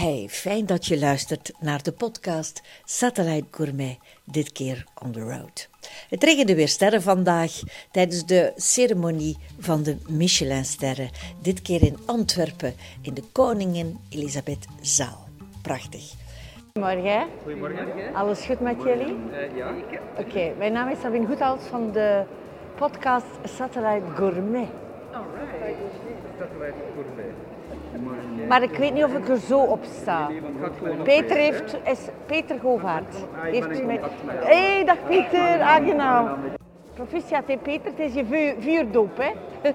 Hey, fijn dat je luistert naar de podcast Satellite Gourmet, dit keer on the road. Het regende weer sterren vandaag tijdens de ceremonie van de Michelinsterren, dit keer in Antwerpen in de Koningin Elisabeth Zaal. Prachtig. Goedemorgen. Goedemorgen. Alles goed met jullie? Uh, ja. Oké, mijn naam is Sabine Goethals van de podcast Satellite Gourmet. Alright. Satellite Gourmet. Maar ik weet niet of ik er zo op sta. Peter heeft, is Peter Govaert. Heeft mij... Hé, hey, dag Peter, aangenaam. Proficiat, hè, Peter, het is je vuur, vuurdoop, hè?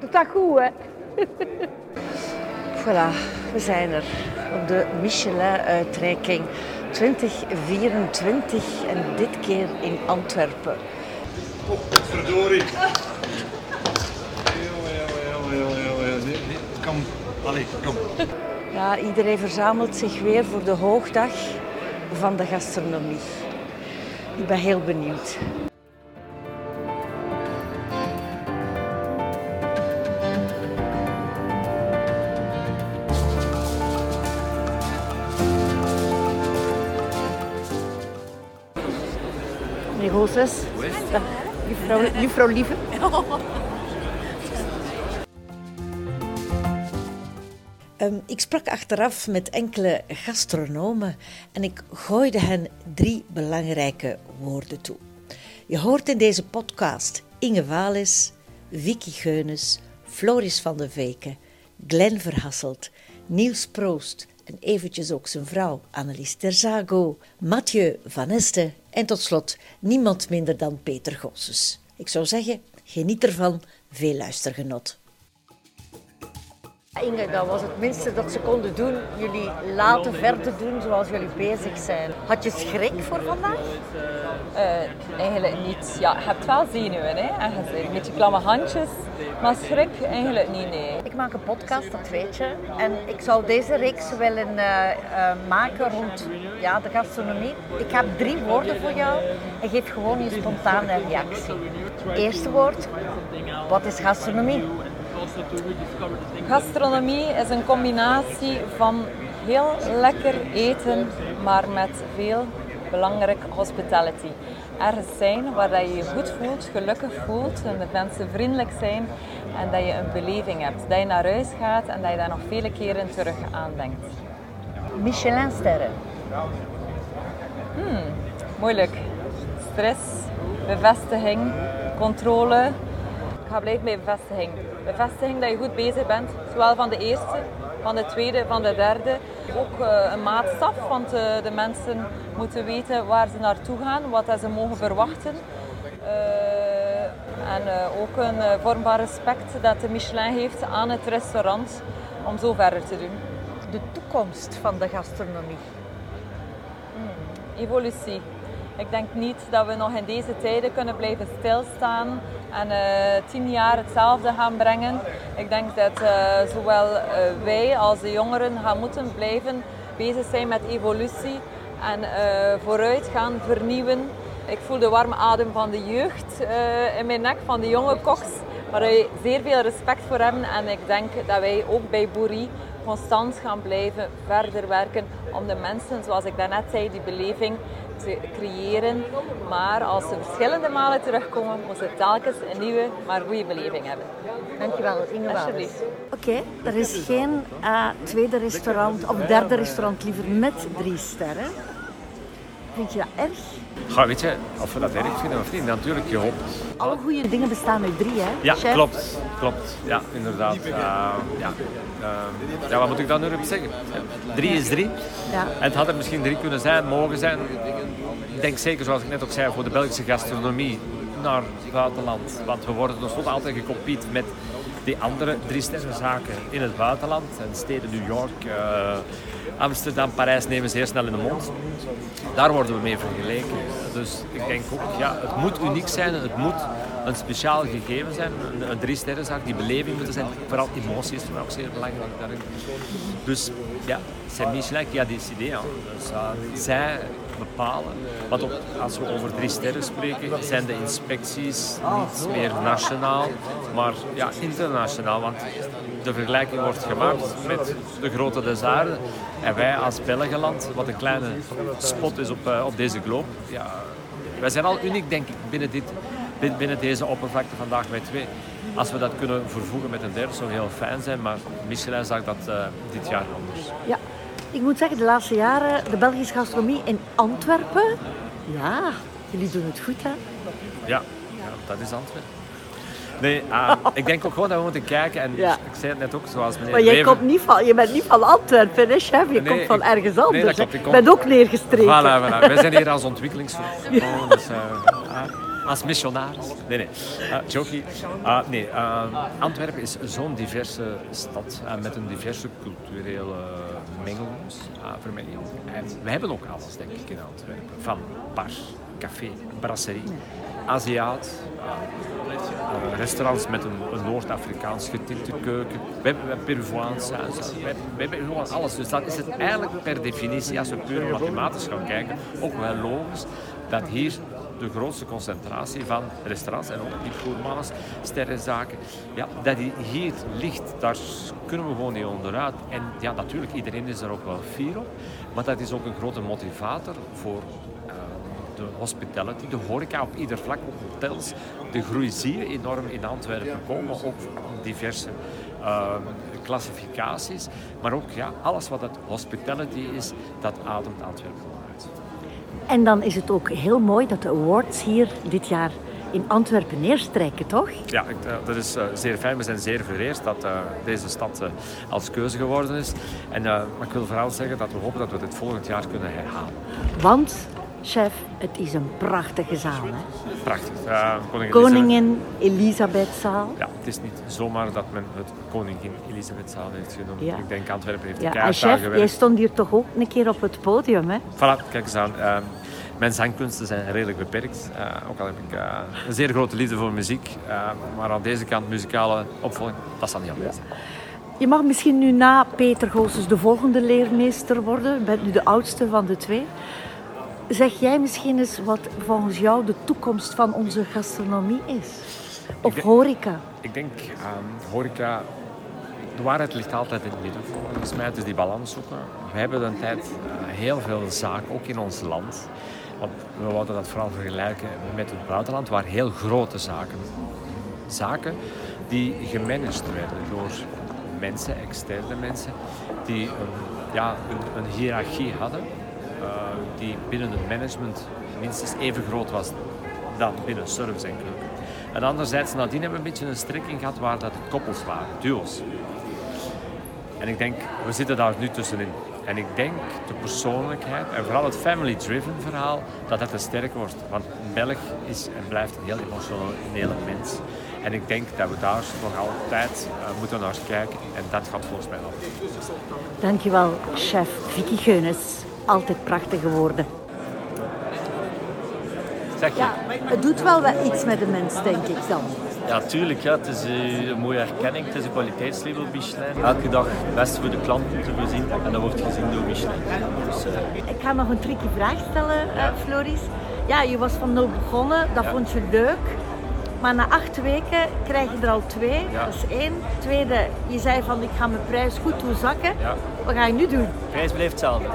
Doet dat goed, hè? voilà, we zijn er op de Michelin-uitreiking 2024 en dit keer in Antwerpen. Oh, verdorie. Jongen. Nee, nee, kom. Allee, kom. Ja, iedereen verzamelt zich weer voor de hoogdag van de gastronomie. Ik ben heel benieuwd. Meneer Goossens. Juffrouw, juffrouw Lieve. Um, ik sprak achteraf met enkele gastronomen en ik gooide hen drie belangrijke woorden toe. Je hoort in deze podcast Inge Walis, Vicky Geunis, Floris van de Veken, Glenn Verhasselt, Niels Proost en eventjes ook zijn vrouw Annelies Terzago, Mathieu Van Este en tot slot niemand minder dan Peter Gosses. Ik zou zeggen, geniet ervan, veel luistergenot. Inge, dat was het minste dat ze konden doen. Jullie laten verder doen zoals jullie bezig zijn. Had je schrik voor vandaag? Uh, eigenlijk niet. Ja, je hebt wel zenuwen hè? en je een beetje klamme handjes. Maar schrik eigenlijk niet, nee. Ik maak een podcast, dat weet je. En ik zou deze reeks willen uh, uh, maken rond ja, de gastronomie. Ik heb drie woorden voor jou en geef gewoon je spontane reactie. Eerste woord, wat is gastronomie? Gastronomie is een combinatie van heel lekker eten, maar met veel belangrijk hospitality. Ergens zijn waar dat je je goed voelt, gelukkig voelt en dat mensen vriendelijk zijn en dat je een beleving hebt. Dat je naar huis gaat en dat je daar nog vele keren terug aan denkt. Michelinsterren. Hmm, moeilijk. Stress, bevestiging, controle. Ik ga blijven bij bevestiging. Bevestiging dat je goed bezig bent, zowel van de eerste, van de tweede, van de derde. Ook uh, een maatstaf, want uh, de mensen moeten weten waar ze naartoe gaan, wat ze mogen verwachten. Uh, en ook een vorm van respect dat de Michelin heeft aan het restaurant om zo verder te doen. De toekomst van de gastronomie? Hmm, evolutie. Ik denk niet dat we nog in deze tijden kunnen blijven stilstaan en uh, tien jaar hetzelfde gaan brengen. Ik denk dat uh, zowel uh, wij als de jongeren gaan moeten blijven bezig zijn met evolutie en vooruit gaan vernieuwen. Ik voel de warme adem van de jeugd in mijn nek, van de jonge koks, waar wij zeer veel respect voor hebben. En ik denk dat wij ook bij Boerie constant gaan blijven verder werken om de mensen, zoals ik daarnet zei, die beleving creëren. Maar als ze verschillende malen terugkomen, moeten ze telkens een nieuwe, maar goede beleving hebben. Dankjewel, Inge Alsjeblieft. Oké, okay, er is geen uh, tweede restaurant of derde restaurant liever met drie sterren. Vind je dat erg? Ja, weet je, of we dat erg vinden of niet, natuurlijk, je hoopt. Alle goede dingen bestaan uit drie, hè? Ja, Chef? klopt. Klopt, ja, inderdaad. Uh, ja. Uh, ja, wat moet ik daar nu op zeggen? Drie is drie. Ja. En het had er misschien drie kunnen zijn, mogen zijn. Ik denk zeker, zoals ik net ook zei, voor de Belgische gastronomie naar het buitenland. Want we worden tenslotte altijd gecompete met die andere drie sterrenzaken in het buitenland. En steden New York, uh, Amsterdam, Parijs nemen ze heel snel in de mond. Daar worden we mee vergeleken. Dus ik denk ook, ja, het moet uniek zijn, het moet een speciaal gegeven zijn, een, een drie sterrenzaak, die beleving moet er zijn. Vooral emotie is ook zeer belangrijk daarin. Dus ja, c'est Michelin qui a décidé. Zij bepalen. Want ook als we over drie sterren spreken, zijn de inspecties niet meer nationaal, maar ja, internationaal. Want de vergelijking wordt gemaakt met de grote des aarde. En wij als Belgenland, wat een kleine spot is op, eh, op deze globe, ja, wij zijn al uniek denk ik binnen, dit, bin- binnen deze oppervlakte vandaag met twee. Als we dat kunnen vervoegen met een derde zou heel fijn zijn, maar Michelin zag dat eh, dit jaar anders. Ja, ik moet zeggen, de laatste jaren, de Belgische gastronomie in Antwerpen, ja, jullie doen het goed, hè? Ja, ja dat is Antwerpen. Nee, ah, ik denk ook gewoon dat we moeten kijken. En Ja. ik zei het net ook, zoals meneer Maar jij komt niet van, je bent niet van Antwerpen, hè, chef? Je Nee, komt van ik- ergens nee, anders. dat klopt, hè? ik Je kom- bent ook neergestreken. Voilà, voilà. Wij zijn hier als ontwikkelingsgroep. dus, eh, ah, als missionaris. Nee, nee. Uh, jokie. Nee, eh, Antwerpen is zo'n diverse stad eh, met een diverse culturele mengelmoes, ah, vermenging. En we hebben ook alles, denk ik, in Antwerpen. Van bar, café, brasserie, Aziat, eh, restaurants met een, Noord-Afrikaans getinte keuken. We hebben, Peruviaans saus. We hebben, gewoon alles. Dus dat is het eigenlijk per definitie, als we puur mathematisch gaan kijken, ook wel logisch dat hier de grootste concentratie van restaurants en ook gourmands, sterrenzaken, ja, dat die hier ligt, daar kunnen we gewoon niet onderuit. En ja, natuurlijk, iedereen is er ook wel fier op, maar dat is ook een grote motivator voor eh, de hospitality, de horeca op ieder vlak, ook hotels. De groei zie je enorm in Antwerpen komen, ook diverse uh, klassificaties. Maar ook ja, alles wat het hospitality is, dat ademt Antwerpen wel uit. En dan is het ook heel mooi dat de awards hier dit jaar in Antwerpen neerstrijken, toch? Ja, uh, dat is uh, zeer fijn. We zijn zeer vereerd dat uh, deze stad als keuze geworden is. En, maar ik wil vooral zeggen dat we hopen dat we dit volgend jaar kunnen herhalen. Want, chef, het is een prachtige zaal. Hè? Prachtig. koningin, koningin Elisabethzaal. Ja, het is niet zomaar dat men het Koningin Elisabethzaal heeft genoemd. Ja. Ik denk Antwerpen heeft ja, de en chef, jij stond hier toch ook een keer op het podium, hè? Voilà, kijk eens aan. Uh, mijn zangkunsten zijn redelijk beperkt. Uh, ook al heb ik uh, een zeer grote liefde voor muziek. Uh, maar aan deze kant muzikale opvolging, dat zal niet anders zijn. Je mag misschien nu na Peter Goossens de volgende leermeester worden. Je bent nu de oudste van de twee. Zeg jij misschien eens wat volgens jou de toekomst van onze gastronomie is? Of denk, horeca? Ik denk, um, horeca... De waarheid ligt altijd in het midden. Volgens mij het is die balans zoeken. We hebben een tijd uh, heel veel zaken, ook in ons land. Want we wouden dat vooral vergelijken met het buitenland, waar heel grote zaken... Zaken die gemanaged werden door mensen, externe mensen, die een, ja, een, een hiërarchie hadden. Die binnen het management minstens even groot was dan binnen service en keuken. En anderzijds, nadien hebben we een beetje een strekking gehad waar dat koppels waren, duo's. En ik denk, we zitten daar nu tussenin. En ik denk de persoonlijkheid en vooral het family-driven verhaal, dat dat te sterk wordt. Want Belg is en blijft een heel emotionele mens. En ik denk dat we daar nog altijd uh, moeten naar kijken. En dat gaat volgens mij nog. Dankjewel, chef Vicky Geunis. Altijd prachtige woorden. Zeg je? Ja, het doet wel wat iets met de mens, denk ik dan. Ja, tuurlijk. Ja. Het is uh, een mooie erkenning. Het is een kwaliteitslabel Michelin. Elke dag het beste voor de klanten te voorzien. En dat wordt gezien door Michelin. Dus, uh... Ik ga nog een tricky vraag stellen, uh, Floris. Ja, je was van nul begonnen. Dat ja. vond je leuk. Maar na acht weken krijg je er al twee. Ja. Dat is één. Tweede, je zei van ik ga mijn prijs goed doen zakken. Ja. Wat ga je nu doen? De prijs blijft hetzelfde.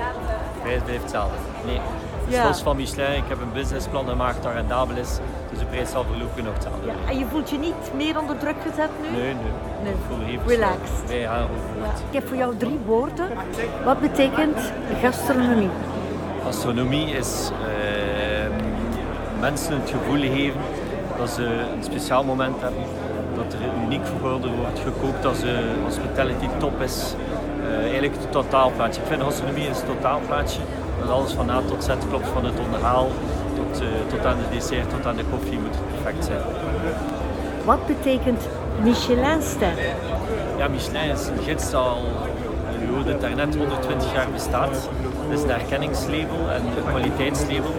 De prijs blijft hetzelfde. Nee. Dus Ja. los van Michelin, ik heb een businessplan gemaakt dat rendabel is. Dus de prijs zal voorlopig nog hetzelfde Ja. En je voelt je niet meer onder druk gezet nu? Nee, nee. Nee. Ik voel me even Relaxed. Wij gaan overboord. Ik heb voor jou drie woorden. Wat betekent gastronomie? Gastronomie is eh, mensen het gevoel geven dat ze een speciaal moment hebben. Dat er uniek geworden wordt gekookt, dat ze hospitality top is. Eh, eigenlijk het totaalplaatje. Ik vind gastronomie is een totaalplaatje. Dat alles van A tot Z klopt, van het onderhaal tot, eh, tot aan de dessert, tot aan de koffie moet het perfect zijn. Wat betekent Michelinster? Ja, Michelin is een gids dat al, hoorde het daarnet, 120 jaar bestaat. Het is een erkenningslabel en een kwaliteitslabel.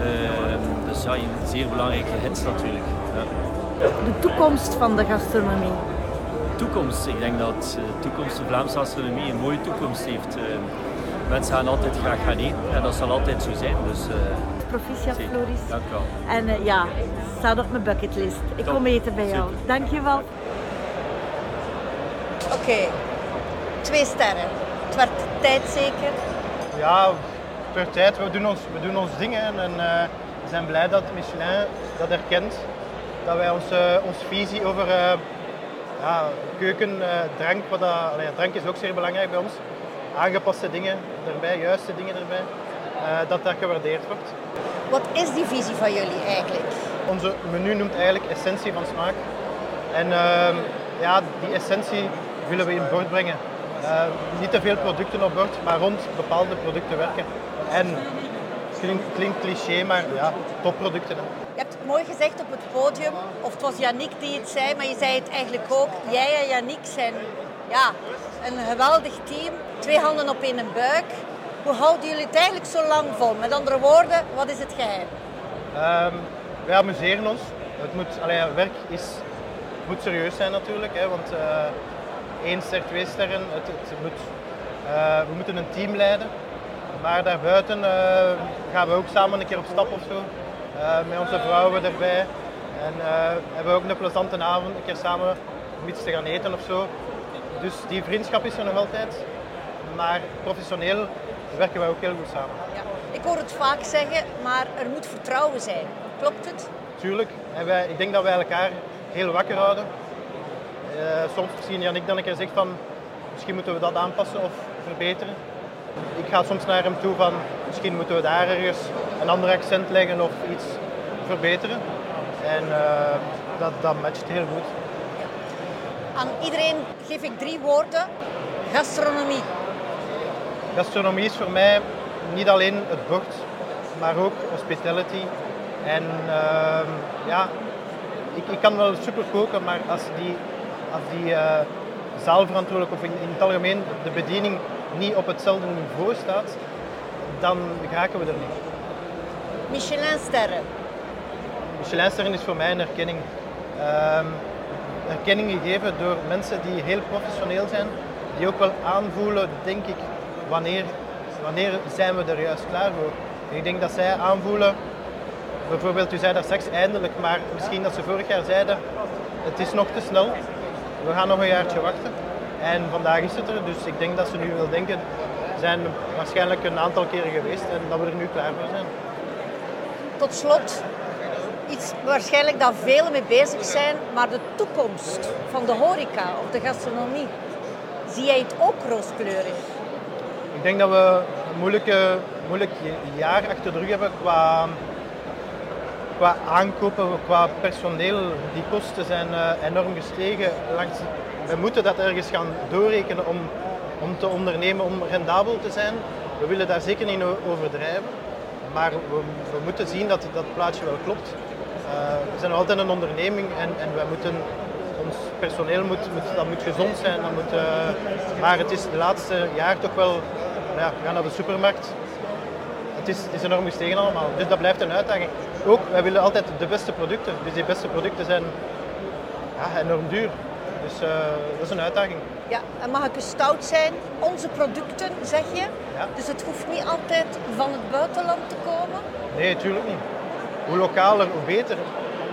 Uh, dus ja, een zeer belangrijke gids natuurlijk. Ja. De toekomst van de gastronomie. Toekomst, ik denk dat de toekomst, de Vlaamse gastronomie een mooie toekomst heeft. Uh, mensen gaan altijd graag gaan eten en dat zal altijd zo zijn. Dus, uh, Proficiat, zeker. Floris. Dank u wel. En uh, ja, staat op mijn bucketlist. Ik Top. kom eten bij jou. Super. Dankjewel. Oké, Oké. Twee sterren. Het werd tijd zeker. Ja, per tijd. We doen ons, we doen ons dingen en eh, we zijn blij dat Michelin dat erkent. Dat wij onze, onze visie over eh, ja, keuken, eh, drank, wat dat, allee, drank is ook zeer belangrijk bij ons. Aangepaste dingen erbij, juiste dingen erbij. eh, dat dat gewaardeerd wordt. Wat is die visie van jullie eigenlijk? Onze menu noemt eigenlijk essentie van smaak. En ehm, ja, die essentie willen we in bord brengen. Eh, niet te veel producten op bord, maar rond bepaalde producten werken. En klinkt, klinkt cliché, maar ja, topproducten. hè. Mooi gezegd op het podium, of het was Yannick die het zei, maar je zei het eigenlijk ook. Jij en Yannick zijn ja, een geweldig team, twee handen op één buik. Hoe houden jullie het eigenlijk zo lang vol? Met andere woorden, wat is het geheim? Ehm, wij amuseren ons. Het moet, werk is, moet serieus zijn natuurlijk, hè, want eh één ster, twee sterren, het, het moet, eh, we moeten een team leiden. Maar daarbuiten eh, gaan we ook samen een keer op stap of zo, met onze vrouwen erbij. En eh, hebben we ook een plezante avond, een keer samen om iets te gaan eten of zo. Dus die vriendschap is er nog altijd. Maar professioneel werken wij ook heel goed samen. Ja. Ik hoor het vaak zeggen, maar er moet vertrouwen zijn. Klopt het? Tuurlijk. En wij, ik denk dat wij elkaar heel wakker houden. Eh, soms zien Janik dan een keer zegt van misschien moeten we dat aanpassen of verbeteren. Ik ga soms naar hem toe van misschien moeten we daar ergens een ander accent leggen of iets verbeteren. En eh, dat, dat matcht heel goed. Aan iedereen geef ik drie woorden. Gastronomie. Gastronomie is voor mij niet alleen het bord, maar ook hospitality. En ehm, ja, ik, ik kan wel super koken, maar als die, als die eh, zaalverantwoordelijk of in, in het algemeen de bediening niet op hetzelfde niveau staat, dan geraken we er niet. Michelin-sterren. Michelinsterren is voor mij een erkenning. Ehm, erkenning gegeven door mensen die heel professioneel zijn, die ook wel aanvoelen, denk ik, wanneer, wanneer zijn we er juist klaar voor. Ik denk dat zij aanvoelen, bijvoorbeeld u zei daar straks eindelijk, maar misschien dat ze vorig jaar zeiden, het is nog te snel, we gaan nog een jaartje wachten. En vandaag is het er, dus ik denk dat ze nu wel denken, zijn waarschijnlijk een aantal keren geweest en dat we er nu klaar voor zijn. Tot slot, iets waarschijnlijk dat velen mee bezig zijn, maar de toekomst van de horeca of de gastronomie. Zie jij het ook rooskleurig? Ik denk dat we een moeilijke, moeilijk jaar achter de rug hebben qua, qua aankopen, qua personeel. Die kosten zijn eh, enorm gestegen. Langs, we moeten dat ergens gaan doorrekenen om, om te ondernemen, om rendabel te zijn. We willen daar zeker niet overdrijven, maar we, we moeten zien dat dat plaatje wel klopt. Eh, we zijn altijd een onderneming en, en wij moeten, ons personeel moet, moet, dat moet gezond zijn. Moet, eh, maar het is de laatste jaar toch wel, ja, we gaan naar de supermarkt. Het is, is enorm gestegen allemaal, dus dat blijft een uitdaging. Ook, wij willen altijd de beste producten, dus die beste producten zijn ja, enorm duur. Dus eh, dat is een uitdaging. Ja, en mag ik eens stout zijn? Onze producten, zeg je. Ja. Dus het hoeft niet altijd van het buitenland te komen. Nee, natuurlijk niet. Hoe lokaler, hoe beter.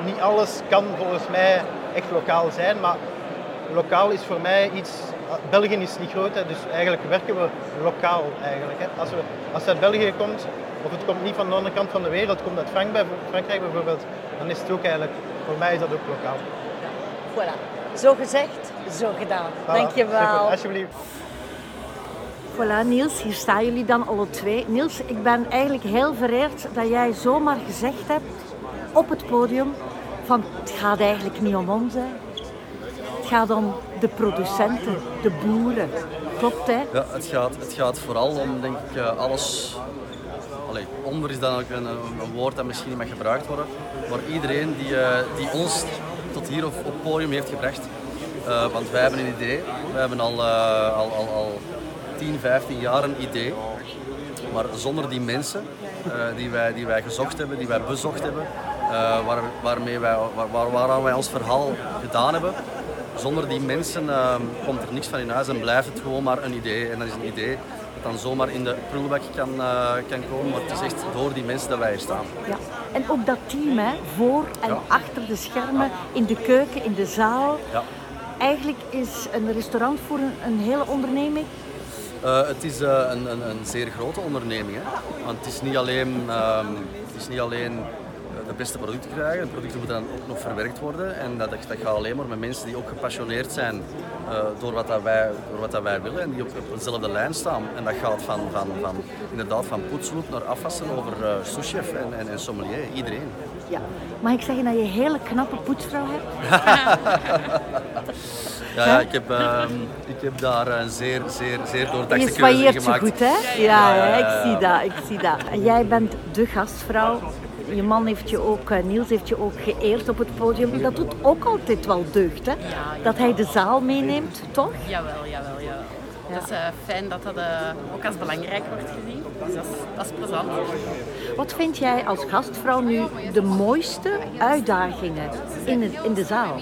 Niet alles kan volgens mij echt lokaal zijn, maar lokaal is voor mij iets... België is niet groot, hè, dus eigenlijk werken we lokaal eigenlijk. Hè. Als, we, als het uit België komt, of het komt niet van de andere kant van de wereld, komt uit Frankrijk bijvoorbeeld, dan is het ook eigenlijk, voor mij is dat ook lokaal. Voilà. Zo gezegd, zo gedaan. Voilà, Dankjewel. alsjeblieft. Voilà, Niels, hier staan jullie dan alle twee. Niels, ik ben eigenlijk heel vereerd dat jij zomaar gezegd hebt op het podium van het gaat eigenlijk niet om ons. Hè. Het gaat om de producenten, de boeren. Klopt hè? Ja, het gaat, het gaat vooral om denk ik, eh, alles. Allee, onder is dan ook een, een woord dat misschien niet mag gebruikt worden. Maar iedereen die, eh, die ons tot hier op, op podium heeft gebracht. Eh, want wij hebben een idee. We hebben al, eh, al, al, al 10, 15 jaar een idee. Maar zonder die mensen eh, die, wij, die wij gezocht hebben, die wij bezocht hebben, waar, waarmee wij, waar, waar, waaraan wij ons verhaal gedaan hebben, zonder die mensen komt er niks van in huis en blijft het gewoon maar een idee. En dat is een idee dan zomaar in de prullenbak kan, eh, kan komen, maar het is echt door die mensen dat wij hier staan. Ja. En ook dat team, hè, voor en Ja. achter de schermen, in de keuken, in de zaal. Ja. eigenlijk is een restaurant voor een, een hele onderneming. Uh, het is uh, een, een, een, zeer grote onderneming. Hè? Want het is niet alleen, uh, het is niet alleen de beste producten krijgen. De producten moeten dan ook nog verwerkt worden. En dat, dat gaat alleen maar met mensen die ook gepassioneerd zijn uh, door, wat dat wij, door wat dat wij willen en die op, op dezelfde lijn staan. En dat gaat van, van, van, inderdaad van naar afwassen over uh, souschef en, en, en sommelier. Iedereen. Ja. Mag ik zeggen dat je een hele knappe poetsvrouw hebt? ja, ja ik, heb, uh, ik heb daar een zeer, zeer, zeer doordachte keuze gemaakt. Je zo goed, hè? Ja, ja, ja, ik zie dat, ik zie dat. En jij bent de gastvrouw je man heeft je ook, eh, Niels heeft je ook geëerd op het podium. Dat doet ook altijd wel deugd, hè? Dat hij de zaal meeneemt, toch? Jawel, jawel, jawel. Het is uh, fijn dat dat uh, ook als belangrijk wordt gezien. Dus dat is, dat is plezant. Wat vind jij als gastvrouw nu de mooiste uitdagingen in, het, in de zaal?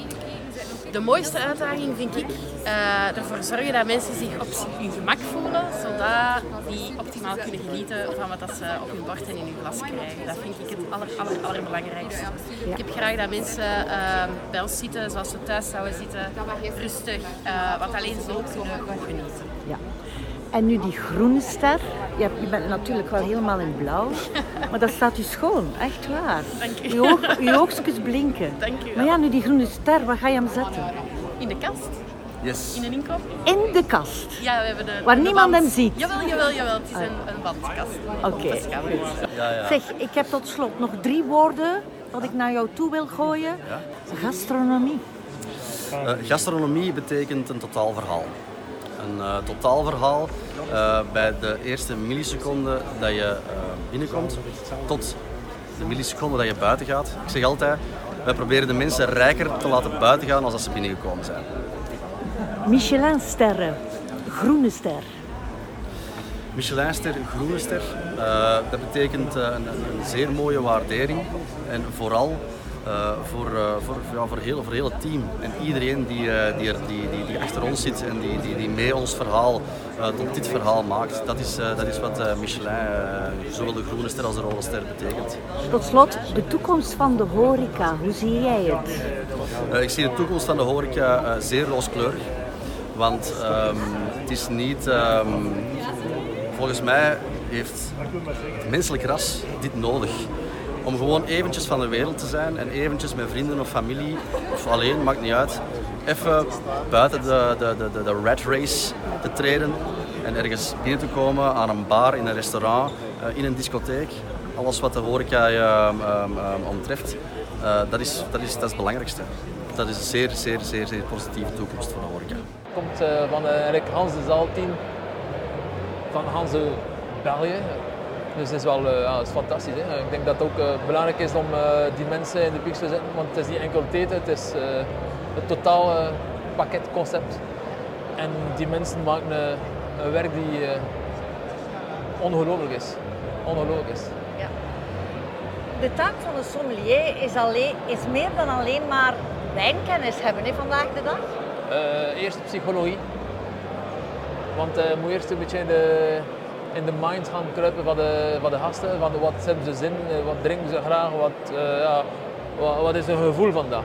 De mooiste uitdaging vind ik uh, ervoor zorgen dat mensen zich op hun gemak voelen, zodat die optimaal kunnen genieten van wat dat ze op hun bord en in hun glas krijgen. Dat vind ik het aller, aller, allerbelangrijkste. Ik heb graag dat mensen uh, bij ons zitten zoals we thuis zouden zitten, rustig, uh, wat alleen zo kunnen genieten. Ja. En nu die groene ster. Je, je bent natuurlijk wel helemaal in blauw. Maar dat staat u schoon, echt waar. Dank u. Uw, oog, uw oogstjes blinken. Dank u Maar ja, nu die groene ster, waar ga je hem zetten? In de kast. Yes. In een inkoop? In de kast? Ja, we hebben de... Waar de niemand hem ziet? Jawel, jawel, jawel. Het is een, een wandkast. Oké. Ja, ja. Zeg, ik heb tot slot nog drie woorden wat ik naar jou toe wil gooien. Gastronomie. Uh, gastronomie betekent een totaal verhaal. Een uh, totaal verhaal uh, bij de eerste milliseconde dat je binnenkomt tot de milliseconde dat je buiten gaat. Ik zeg altijd, wij proberen de mensen rijker te laten buiten gaan als dat ze binnengekomen zijn. Michelinsterren, groene ster. Michelinster, groene ster, dat betekent een, een, zeer mooie waardering. En vooral uh, voor, voor, ja, voor, heel, voor heel het team en iedereen die, die, er, die, die, die achter ons zit en die, die, die mee ons verhaal tot dit verhaal maakt. Dat is, dat is wat Michelin, zowel de groene ster als de rode ster, betekent. Tot slot, de toekomst van de horeca, hoe zie jij het? ik zie de toekomst van de horeca zeer rooskleurig. Want um, het is niet. Um, volgens mij heeft het menselijk ras dit nodig. Om gewoon eventjes van de wereld te zijn en eventjes met vrienden of familie, of alleen, maakt niet uit, even buiten de, de, de, de rat race te treden en ergens binnen te komen aan een bar, in een restaurant, uh, in een discotheek. Alles wat de horeca uh, um, um, omtreft, uh, dat, is, dat, is, dat is het belangrijkste. Dat is een zeer, zeer, zeer, zeer positieve toekomst voor de horeca komt uh, van eigenlijk Hans de Zaalteam van Hans de België. Dus het is wel uh, ja, het is fantastisch. Hè? Ik denk dat het ook belangrijk is om die mensen in de piek te zetten, want het is niet enkel het eten, het is het totaal pakketconcept. En die mensen maken een werk die ongelooflijk is. Ongelooflijk is. Ja. De taak van de sommelier is, alleen, is meer dan alleen maar wijnkennis hebben hè, vandaag de dag. Uh, eerst psychologie. Want je uh, moet eerst een beetje de, in de mind gaan kruipen van de, van de gasten. Van wat hebben ze zin, wat drinken ze graag, wat, uh, ja, wat, wat, is hun gevoel vandaag.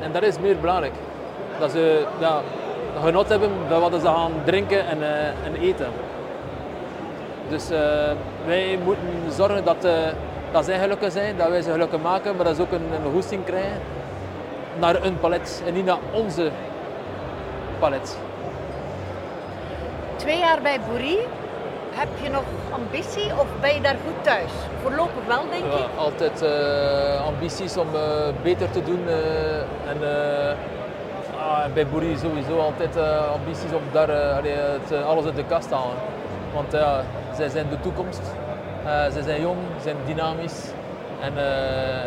En dat is meer belangrijk. Dat ze ja, genot hebben van wat ze gaan drinken en, en eten. Dus wij moeten zorgen dat, dat zij gelukkig zijn, dat wij ze gelukkig maken, maar dat ze ook een, een goesting krijgen naar een palet en niet naar onze palet. Twee jaar bij Boerie. Heb je nog ambitie of ben je daar goed thuis? Voorlopig wel, denk ik. Ja, altijd uh, ambities om uh, beter te doen. Uh, en ah, bij Boerie sowieso altijd ambities om daar het, alles uit de kast te halen. Want ja, zij zijn de toekomst. zij zijn jong, zijn dynamisch. En,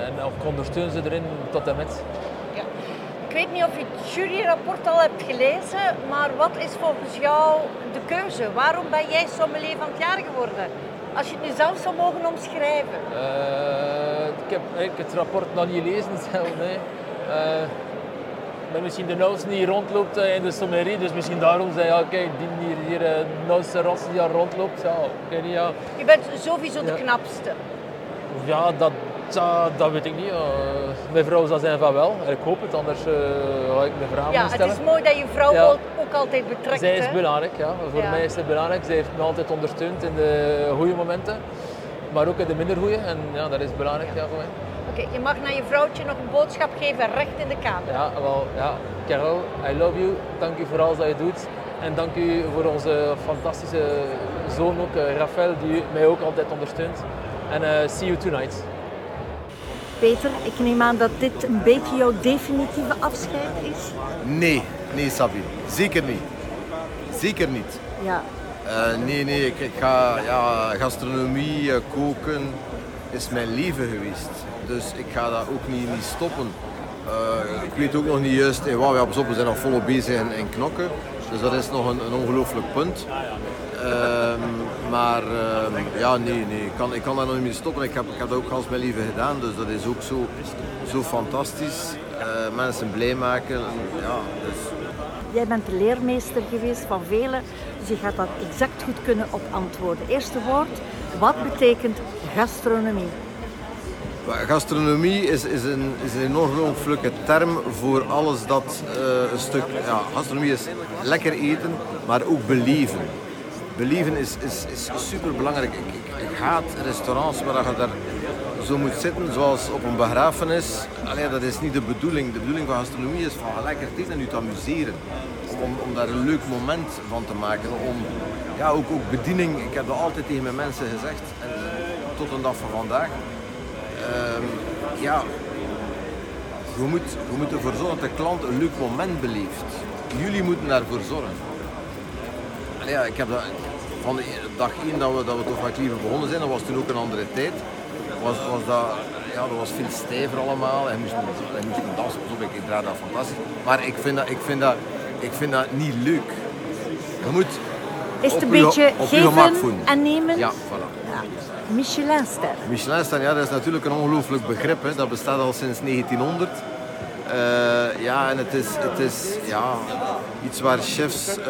en ik ondersteun ze erin tot en met. Ik weet niet of je het juryrapport al hebt gelezen, maar wat is volgens jou de keuze? Waarom ben jij sommelier van het jaar geworden? Als je het nu zelf zou mogen omschrijven. Uh, ik heb eigenlijk het rapport nog niet gelezen zelf. Nee. Uh, ik ben misschien de nauwste die rondloopt in de sommerie, dus misschien daarom zei ja, kijk, die hier, hier de nauwste ras die rondloopt. Ja, okay, ja. Je bent sowieso de knapste. Ja, dat, Tja, dat weet ik niet. Uh, mijn vrouw zal zijn van wel. Ik hoop het, anders uh, ga ik mijn vraag ja, stellen. Het is mooi dat je vrouw ja. ook altijd betrekt. Zij is belangrijk, ja. Voor mij is het belangrijk. Zij heeft me altijd ondersteund in de goede momenten, maar ook in de minder goede. En ja, dat is belangrijk ja, voor mij. Oké, je mag naar je vrouwtje nog een boodschap geven, recht in de kamer. Ja, wel, ja. Carol, I love you. Dank u voor alles dat je doet. En dank u voor onze fantastische zoon ook, uh, Rafael, die mij ook altijd ondersteunt. En uh, see you tonight. Peter, ik neem aan dat dit een beetje jouw definitieve afscheid is? Nee, nee Sabi. Zeker niet. Zeker niet. Ja. Uh, nee, nee, ik, ik, ga ja, gastronomie, uh, koken is mijn leven geweest. Dus ik ga dat ook niet, niet stoppen. Uh, ik weet ook nog niet juist, wow, ja, we zijn nog volop bezig in, in knokken. Dus dat is nog een, een ongelooflijk punt. Ehm, maar ehm, ja, nee, nee. Ik kan, ik kan daar nog niet mee stoppen. Ik heb, ik heb dat ook als mijn leven gedaan, dus dat is ook zo, zo fantastisch. Uh, mensen blij maken. Ja, dus. Jij bent de leermeester geweest van velen, dus je gaat dat exact goed kunnen op antwoorden. Eerste woord, wat betekent gastronomie? Gastronomie is, is, een, is een ongelooflijke term voor alles dat uh, een stuk... Ja, gastronomie is lekker eten, maar ook beleven. Beleven is, is, is super belangrijk. Ik, ik, haat restaurants waar je daar zo moet zitten, zoals op een begrafenis. Allee, dat is niet de bedoeling. De bedoeling van gastronomie is van lekker eten en je te amuseren. Om, om daar een leuk moment van te maken. Om, ja, ook, ook bediening. Ik heb dat altijd tegen mijn mensen gezegd. En tot een dag van vandaag. Um, ja, je moet, je moet ervoor zorgen dat de klant een leuk moment beleeft. Jullie moeten daarvoor zorgen. En ja, ik heb dat, van de dag één dat we, dat we toch wat liever begonnen zijn, dat was toen ook een andere tijd. Was, was dat, ja, dat was veel stijver allemaal. Hij moest, hij moest een dansen, op, ik, ik draai dat fantastisch. Maar ik vind dat, ik vind dat, ik vind dat niet leuk. Je moet is het een beetje geven en nemen? Ja, voilà. Ja. Michelinster. Michelinster, ja, dat is natuurlijk een ongelooflijk begrip. Hè. Dat bestaat al sinds 1900. Uh, ja, en het is, het is ja, iets waar chefs, uh,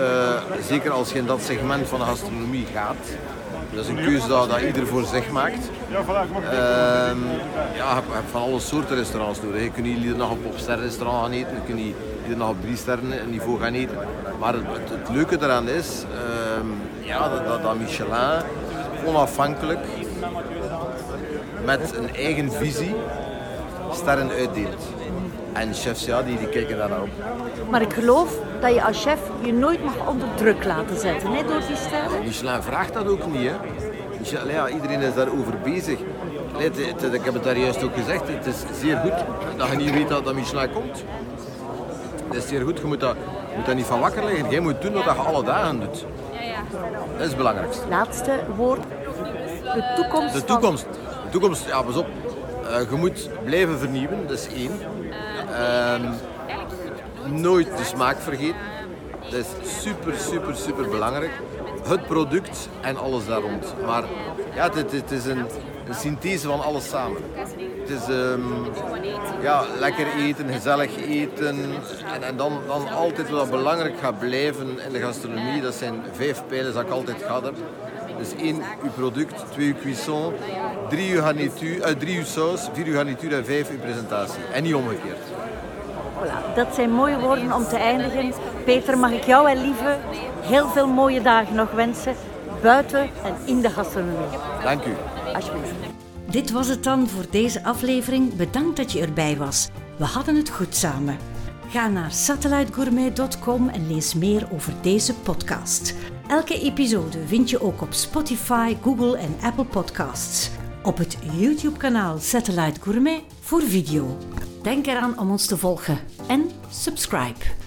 zeker als je in dat segment van de gastronomie gaat, dat is een keuze dat, dat ieder voor zich maakt. Uh, ja, je hebt van alle soorten restaurants nodig. Je kunt niet iedere dag op een sterrenrestaurant gaan eten, je kunt niet iedere dag op drie sterren niveau gaan eten. Maar het, het, leuke eraan is, ehm, ja, dat, dat, dat Michelin onafhankelijk met een eigen visie sterren uitdeelt. En chefs, ja, die, die kijken daar naar op. Maar ik geloof dat je als chef je nooit mag onder druk laten zetten hè, door die sterren. Michelin vraagt dat ook niet. Hè. Michelin, ja, iedereen is daarover bezig. ik heb het daar juist ook gezegd, het is zeer goed dat je niet weet dat, dat Michelin komt. Het is zeer goed, je moet, dat, je moet dat niet van wakker liggen. Je moet doen wat je alle dagen doet. Dat is het belangrijkste. Laatste woord. De toekomst. De toekomst. De toekomst, ja, pas op. Uh, je moet blijven vernieuwen, dat is één. Uh, nooit de smaak vergeten. Dat is super, super, super belangrijk. Het product en alles daar rond. Maar ja, het, het is een, een synthese van alles samen. Het is um, ja, lekker eten, gezellig eten. En, en dan, altijd wat belangrijk gaat blijven in de gastronomie, dat zijn vijf pijlen dat ik altijd gehad heb. Dus één, uw product, twee, uw cuisson, drie, uw garnituur, uh, drie, uw saus, vier, uw garnituur en vijf, uw presentatie. En niet omgekeerd. Voilà, dat zijn mooie woorden om te eindigen. Peter, mag ik jou en Lieve heel veel mooie dagen nog wensen, buiten en in de gastronomie. Dank u. Alsjeblieft. Dit was het dan voor deze aflevering. Bedankt dat je erbij was. We hadden het goed samen. Ga naar satellitegourmet.com en lees meer over deze podcast. Elke episode vind je ook op Spotify, Google en Apple Podcasts. Op het YouTube-kanaal Satellite Gourmet voor video. Denk eraan om ons te volgen en subscribe.